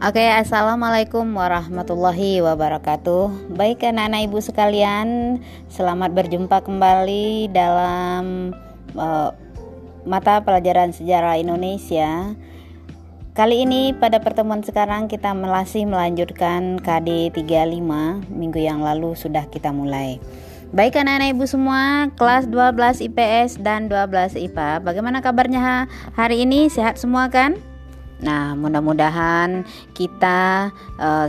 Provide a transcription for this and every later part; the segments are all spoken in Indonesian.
Oke, assalamualaikum warahmatullahi wabarakatuh. Baik, anak-anak ibu sekalian, selamat berjumpa kembali dalam uh, mata pelajaran sejarah Indonesia. Kali ini pada pertemuan sekarang kita masih melanjutkan KD 35 minggu yang lalu sudah kita mulai. Baik anak-anak ibu semua kelas 12 IPS dan 12 IPA Bagaimana kabarnya hari ini sehat semua kan? Nah mudah-mudahan kita uh,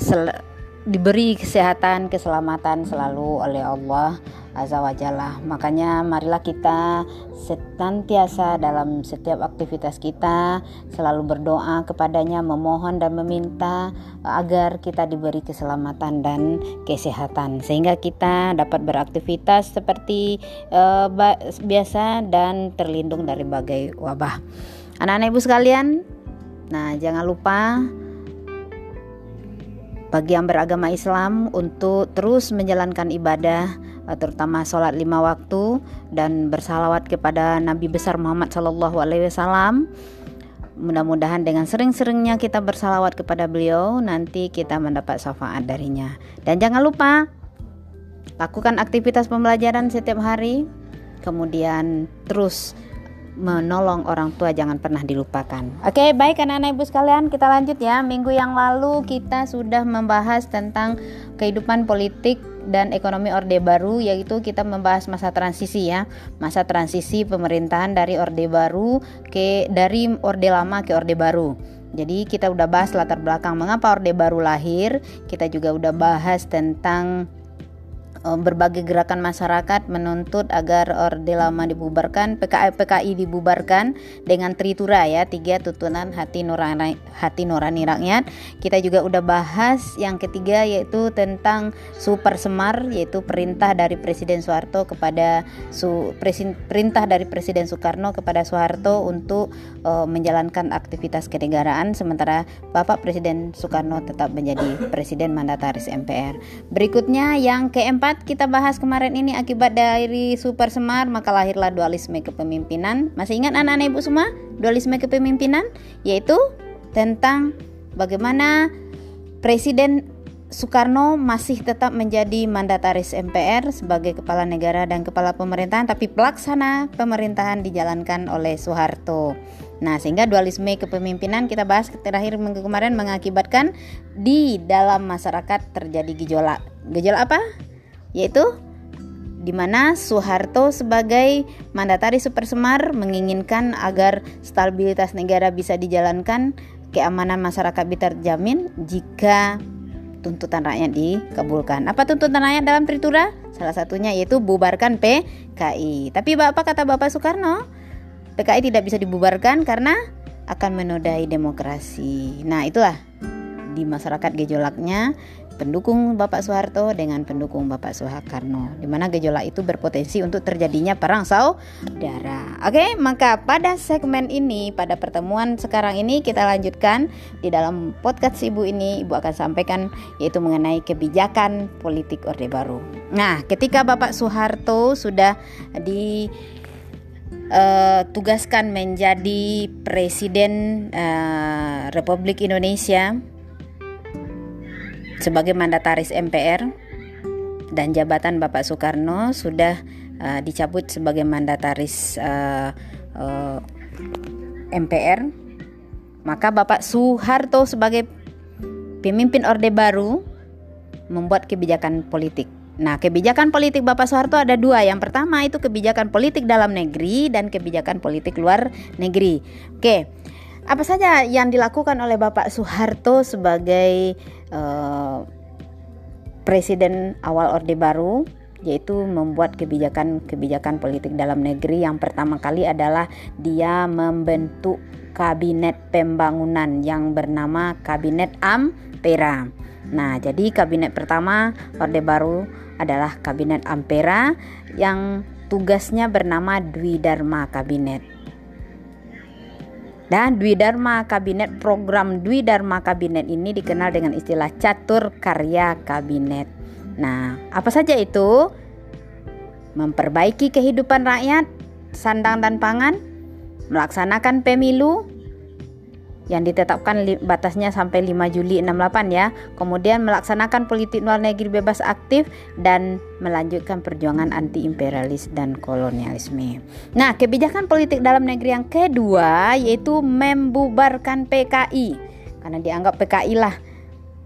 diberi kesehatan, keselamatan selalu oleh Allah Azza wa Jalla. Makanya marilah kita senantiasa dalam setiap aktivitas kita selalu berdoa kepadanya, memohon dan meminta agar kita diberi keselamatan dan kesehatan sehingga kita dapat beraktivitas seperti uh, biasa dan terlindung dari berbagai wabah. Anak-anak Ibu sekalian, nah jangan lupa bagi yang beragama Islam untuk terus menjalankan ibadah eh, terutama sholat lima waktu dan bersalawat kepada Nabi besar Muhammad Shallallahu Alaihi Wasallam. Mudah-mudahan dengan sering-seringnya kita bersalawat kepada beliau nanti kita mendapat syafaat darinya. Dan jangan lupa lakukan aktivitas pembelajaran setiap hari. Kemudian terus menolong orang tua jangan pernah dilupakan. Oke, baik anak-anak ibu sekalian, kita lanjut ya. Minggu yang lalu kita sudah membahas tentang kehidupan politik dan ekonomi Orde Baru yaitu kita membahas masa transisi ya. Masa transisi pemerintahan dari Orde Baru ke dari Orde Lama ke Orde Baru. Jadi kita udah bahas latar belakang mengapa Orde Baru lahir, kita juga udah bahas tentang berbagai gerakan masyarakat menuntut agar Orde Lama dibubarkan, PKI PKI dibubarkan dengan tritura ya, tiga tuntunan hati nurani hati nurani rakyat. Kita juga udah bahas yang ketiga yaitu tentang Super Semar yaitu perintah dari Presiden Soeharto kepada su, presin, perintah dari Presiden Soekarno kepada Soeharto untuk uh, menjalankan aktivitas kenegaraan sementara Bapak Presiden Soekarno tetap menjadi presiden mandataris MPR. Berikutnya yang keempat kita bahas kemarin ini akibat dari Super Semar maka lahirlah dualisme kepemimpinan. Masih ingat anak-anak ibu semua dualisme kepemimpinan yaitu tentang bagaimana Presiden Soekarno masih tetap menjadi mandataris MPR sebagai kepala negara dan kepala pemerintahan tapi pelaksana pemerintahan dijalankan oleh Soeharto. Nah, sehingga dualisme kepemimpinan kita bahas terakhir kemarin mengakibatkan di dalam masyarakat terjadi gejolak. Gejolak apa? Yaitu di mana Soeharto sebagai mandatari Super Semar menginginkan agar stabilitas negara bisa dijalankan, keamanan masyarakat bisa terjamin jika tuntutan rakyat dikabulkan. Apa tuntutan rakyat dalam Tritura? Salah satunya yaitu bubarkan PKI. Tapi Bapak kata Bapak Soekarno, PKI tidak bisa dibubarkan karena akan menodai demokrasi. Nah, itulah di masyarakat gejolaknya pendukung Bapak Soeharto dengan pendukung Bapak Soekarno di mana gejolak itu berpotensi untuk terjadinya perang saudara. Oke, maka pada segmen ini pada pertemuan sekarang ini kita lanjutkan di dalam podcast Ibu ini Ibu akan sampaikan yaitu mengenai kebijakan politik Orde Baru. Nah, ketika Bapak Soeharto sudah di uh, tugaskan menjadi presiden uh, Republik Indonesia sebagai mandataris MPR dan jabatan Bapak Soekarno sudah uh, dicabut sebagai mandataris uh, uh, MPR maka Bapak Soeharto sebagai pemimpin Orde Baru membuat kebijakan politik. Nah, kebijakan politik Bapak Soeharto ada dua. Yang pertama itu kebijakan politik dalam negeri dan kebijakan politik luar negeri. Oke, apa saja yang dilakukan oleh Bapak Soeharto sebagai uh, presiden awal Orde Baru yaitu membuat kebijakan-kebijakan politik dalam negeri yang pertama kali adalah dia membentuk kabinet pembangunan yang bernama Kabinet Ampera. Nah, jadi kabinet pertama Orde Baru adalah Kabinet Ampera yang tugasnya bernama Dwi Dharma Kabinet. Dan Dwi Dharma Kabinet program Dwi Dharma Kabinet ini dikenal dengan istilah catur karya kabinet. Nah, apa saja itu? Memperbaiki kehidupan rakyat, sandang dan pangan, melaksanakan pemilu. Yang ditetapkan batasnya sampai 5 Juli 68 ya. Kemudian melaksanakan politik luar negeri bebas aktif dan melanjutkan perjuangan anti imperialis dan kolonialisme. Nah, kebijakan politik dalam negeri yang kedua yaitu membubarkan PKI. Karena dianggap PKI lah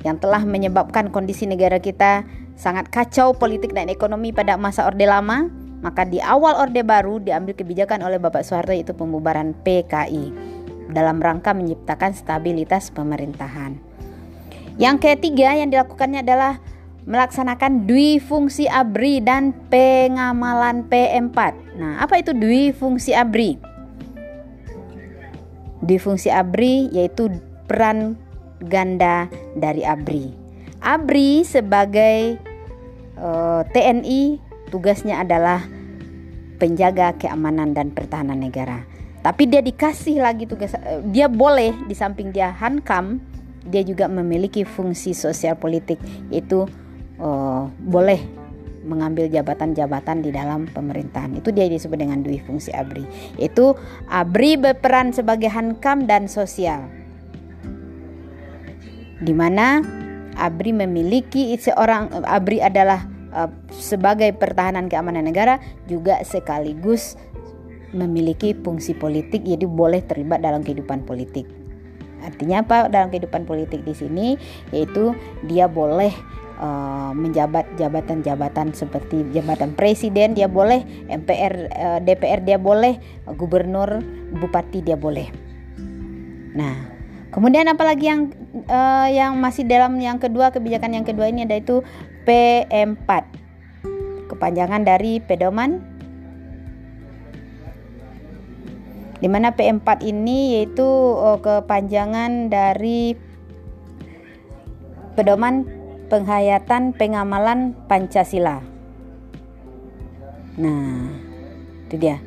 yang telah menyebabkan kondisi negara kita sangat kacau politik dan ekonomi pada masa Orde Lama, maka di awal Orde Baru diambil kebijakan oleh Bapak Soeharto yaitu pembubaran PKI dalam rangka menciptakan stabilitas pemerintahan. Yang ketiga yang dilakukannya adalah melaksanakan dui fungsi ABRI dan pengamalan P4. Nah, apa itu dui fungsi ABRI? Dui fungsi ABRI yaitu peran ganda dari ABRI. ABRI sebagai uh, eh, TNI tugasnya adalah penjaga keamanan dan pertahanan negara tapi dia dikasih lagi tugas eh, dia boleh di samping dia hankam dia juga memiliki fungsi sosial politik yaitu uh, boleh mengambil jabatan-jabatan di dalam pemerintahan. Itu dia disebut dengan dui fungsi abri. Itu abri berperan sebagai hankam dan sosial. Di mana abri memiliki seorang abri adalah uh, sebagai pertahanan keamanan negara juga sekaligus memiliki fungsi politik jadi boleh terlibat dalam kehidupan politik. Artinya apa dalam kehidupan politik di sini yaitu dia boleh uh, menjabat jabatan-jabatan seperti jabatan presiden dia boleh, MPR eh, DPR dia boleh, gubernur, bupati dia boleh. Nah, kemudian apalagi yang uh, yang masih dalam yang kedua kebijakan yang kedua ini ada itu P4. Kepanjangan dari pedoman di mana P4 ini yaitu oh, kepanjangan dari pedoman penghayatan pengamalan Pancasila. Nah, itu dia.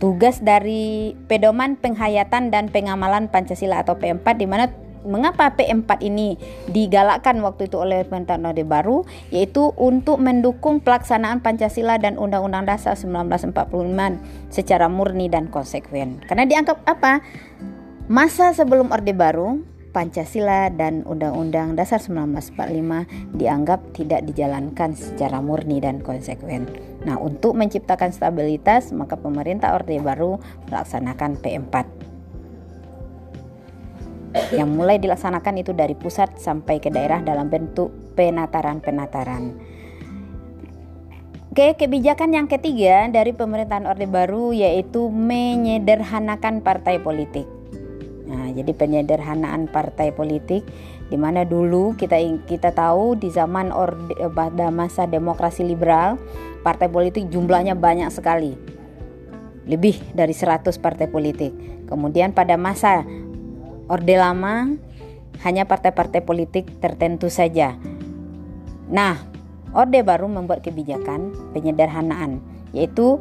Tugas dari pedoman penghayatan dan pengamalan Pancasila atau P4 di mana mengapa P4 ini digalakkan waktu itu oleh pemerintahan Orde Baru yaitu untuk mendukung pelaksanaan Pancasila dan Undang-Undang Dasar 1945 secara murni dan konsekuen. Karena dianggap apa? Masa sebelum Orde Baru Pancasila dan Undang-Undang Dasar 1945 dianggap tidak dijalankan secara murni dan konsekuen. Nah, untuk menciptakan stabilitas, maka pemerintah Orde Baru melaksanakan P4 yang mulai dilaksanakan itu dari pusat sampai ke daerah dalam bentuk penataran-penataran. Oke, kebijakan yang ketiga dari pemerintahan Orde Baru yaitu menyederhanakan partai politik. Nah, jadi penyederhanaan partai politik di mana dulu kita kita tahu di zaman orde pada masa demokrasi liberal, partai politik jumlahnya banyak sekali. Lebih dari 100 partai politik. Kemudian pada masa Orde Lama hanya partai-partai politik tertentu saja. Nah, Orde Baru membuat kebijakan penyederhanaan, yaitu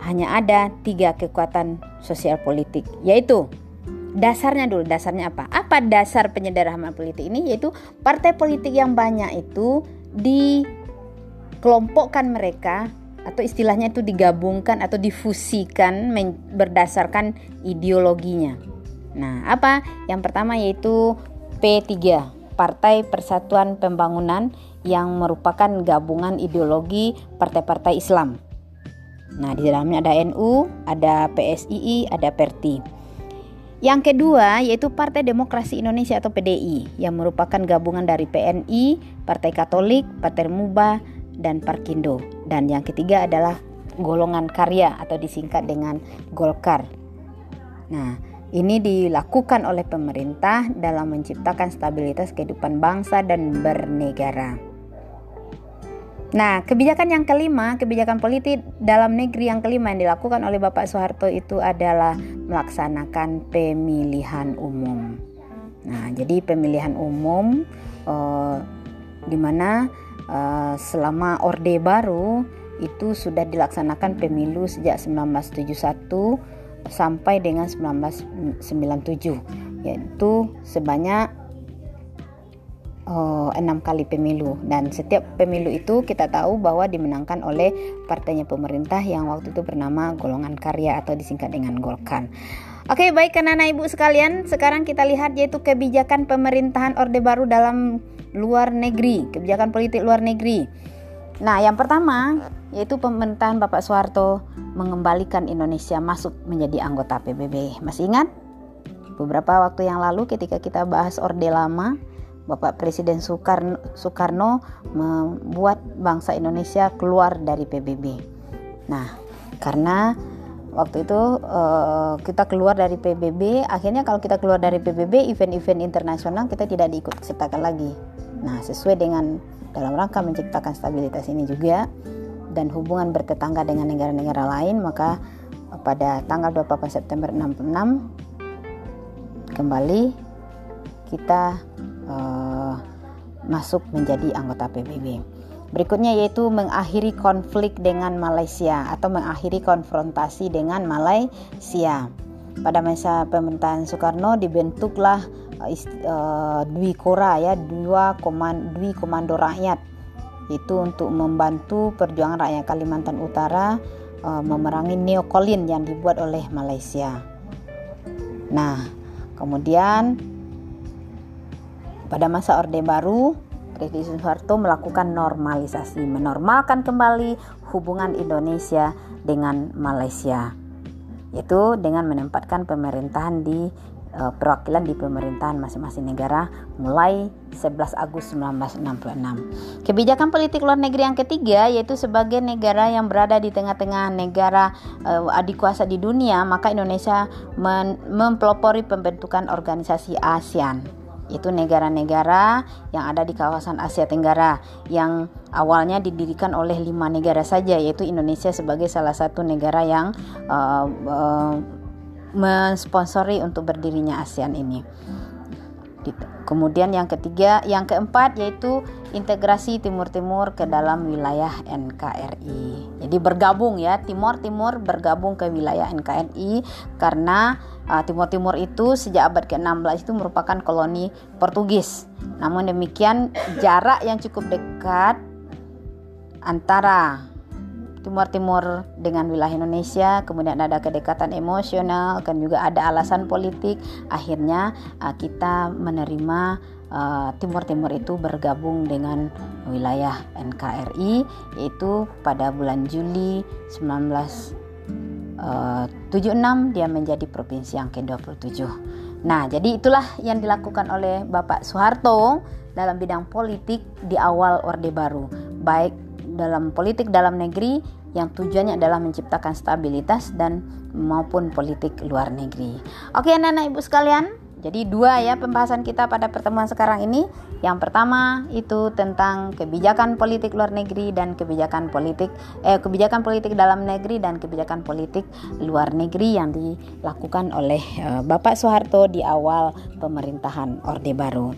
hanya ada tiga kekuatan sosial politik, yaitu dasarnya dulu dasarnya apa? Apa dasar penyederhanaan politik ini? Yaitu partai politik yang banyak itu dikelompokkan mereka atau istilahnya itu digabungkan atau difusikan berdasarkan ideologinya. Nah, apa? Yang pertama yaitu P3, Partai Persatuan Pembangunan yang merupakan gabungan ideologi partai-partai Islam. Nah, di dalamnya ada NU, ada PSII, ada PERTI. Yang kedua yaitu Partai Demokrasi Indonesia atau PDI yang merupakan gabungan dari PNI, Partai Katolik, Partai Muba, dan Parkindo. Dan yang ketiga adalah golongan karya atau disingkat dengan Golkar. Nah, ini dilakukan oleh pemerintah dalam menciptakan stabilitas kehidupan bangsa dan bernegara. Nah, kebijakan yang kelima, kebijakan politik dalam negeri yang kelima yang dilakukan oleh Bapak Soeharto itu adalah melaksanakan pemilihan umum. Nah, jadi pemilihan umum eh, di mana eh, selama Orde Baru itu sudah dilaksanakan pemilu sejak 1971 sampai dengan 1997 yaitu sebanyak oh, enam kali pemilu dan setiap pemilu itu kita tahu bahwa dimenangkan oleh partainya pemerintah yang waktu itu bernama Golongan Karya atau disingkat dengan Golkan. Oke, baik anak-anak ibu sekalian, sekarang kita lihat yaitu kebijakan pemerintahan Orde Baru dalam luar negeri, kebijakan politik luar negeri. Nah, yang pertama yaitu pemerintahan Bapak Soeharto mengembalikan Indonesia masuk menjadi anggota PBB. Masih ingat? Beberapa waktu yang lalu ketika kita bahas Orde Lama, Bapak Presiden Soekarno, Soekarno membuat bangsa Indonesia keluar dari PBB. Nah, karena waktu itu uh, kita keluar dari PBB akhirnya kalau kita keluar dari PBB event-event internasional kita tidak diikut sertakan lagi nah sesuai dengan dalam rangka menciptakan stabilitas ini juga dan hubungan bertetangga dengan negara-negara lain maka pada tanggal 24 September 66 kembali kita uh, masuk menjadi anggota PBB. Berikutnya yaitu mengakhiri konflik dengan Malaysia atau mengakhiri konfrontasi dengan Malaysia. Pada masa pemerintahan Soekarno dibentuklah uh, Dwi Kora ya, dua Dwi Komando Rakyat itu untuk membantu perjuangan rakyat Kalimantan Utara uh, memerangi neokolin yang dibuat oleh Malaysia. Nah, kemudian pada masa Orde Baru Presiden Soeharto melakukan normalisasi, menormalkan kembali hubungan Indonesia dengan Malaysia, yaitu dengan menempatkan pemerintahan di perwakilan di pemerintahan masing-masing negara mulai 11 Agustus 1966. Kebijakan politik luar negeri yang ketiga yaitu sebagai negara yang berada di tengah-tengah negara uh, adik kuasa di dunia, maka Indonesia mempelopori pembentukan organisasi ASEAN yaitu negara-negara yang ada di kawasan Asia Tenggara yang awalnya didirikan oleh lima negara saja yaitu Indonesia sebagai salah satu negara yang uh, uh, mensponsori untuk berdirinya ASEAN ini. Kemudian yang ketiga, yang keempat yaitu integrasi Timur Timur ke dalam wilayah NKRI. Jadi bergabung ya, Timur Timur bergabung ke wilayah NKRI karena uh, Timur Timur itu sejak abad ke-16 itu merupakan koloni Portugis. Namun demikian jarak yang cukup dekat antara Timur Timur dengan wilayah Indonesia, kemudian ada kedekatan emosional, kan juga ada alasan politik. Akhirnya uh, kita menerima uh, Timur Timur itu bergabung dengan wilayah NKRI, yaitu pada bulan Juli 1976 uh, dia menjadi provinsi yang ke-27. Nah, jadi itulah yang dilakukan oleh Bapak Soeharto dalam bidang politik di awal Orde Baru, baik dalam politik dalam negeri yang tujuannya adalah menciptakan stabilitas dan maupun politik luar negeri. Oke anak-anak ibu sekalian, jadi dua ya pembahasan kita pada pertemuan sekarang ini. Yang pertama itu tentang kebijakan politik luar negeri dan kebijakan politik eh kebijakan politik dalam negeri dan kebijakan politik luar negeri yang dilakukan oleh eh, Bapak Soeharto di awal pemerintahan Orde Baru.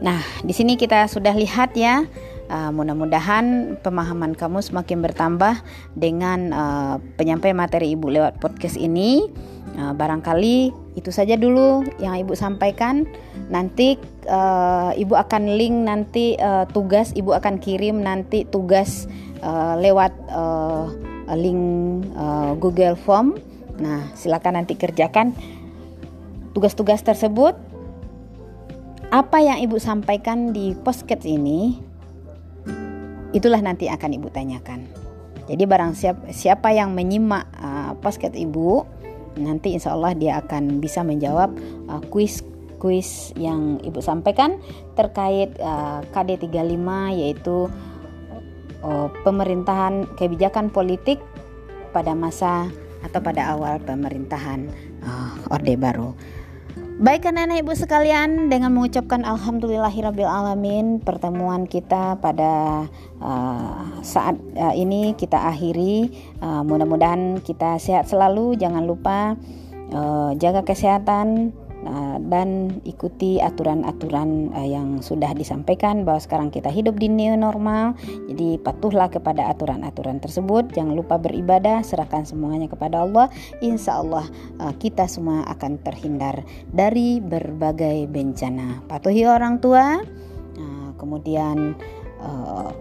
Nah, di sini kita sudah lihat ya Uh, mudah-mudahan pemahaman kamu semakin bertambah dengan uh, penyampaian materi ibu lewat podcast ini. Uh, barangkali itu saja dulu yang ibu sampaikan. Nanti uh, ibu akan link nanti uh, tugas ibu akan kirim nanti tugas uh, lewat uh, link uh, Google Form. Nah, silakan nanti kerjakan tugas-tugas tersebut. Apa yang ibu sampaikan di podcast ini itulah nanti akan ibu tanyakan. Jadi barang siapa, siapa yang menyimak uh, podcast ibu, nanti insya Allah dia akan bisa menjawab uh, kuis kuis yang ibu sampaikan terkait uh, KD 35 yaitu uh, pemerintahan kebijakan politik pada masa atau pada awal pemerintahan uh, Orde Baru. Baik anak-anak ibu sekalian dengan mengucapkan alamin pertemuan kita pada uh, saat uh, ini kita akhiri. Uh, mudah-mudahan kita sehat selalu. Jangan lupa uh, jaga kesehatan Nah, dan ikuti aturan-aturan uh, yang sudah disampaikan bahwa sekarang kita hidup di new normal. Jadi patuhlah kepada aturan-aturan tersebut. Jangan lupa beribadah, serahkan semuanya kepada Allah. Insya Allah uh, kita semua akan terhindar dari berbagai bencana. Patuhi orang tua, uh, kemudian uh,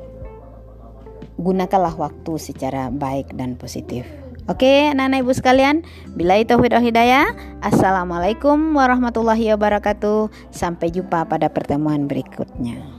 gunakanlah waktu secara baik dan positif. Oke, anak-anak ibu sekalian, bila itu hidayah, Assalamualaikum warahmatullahi wabarakatuh. Sampai jumpa pada pertemuan berikutnya.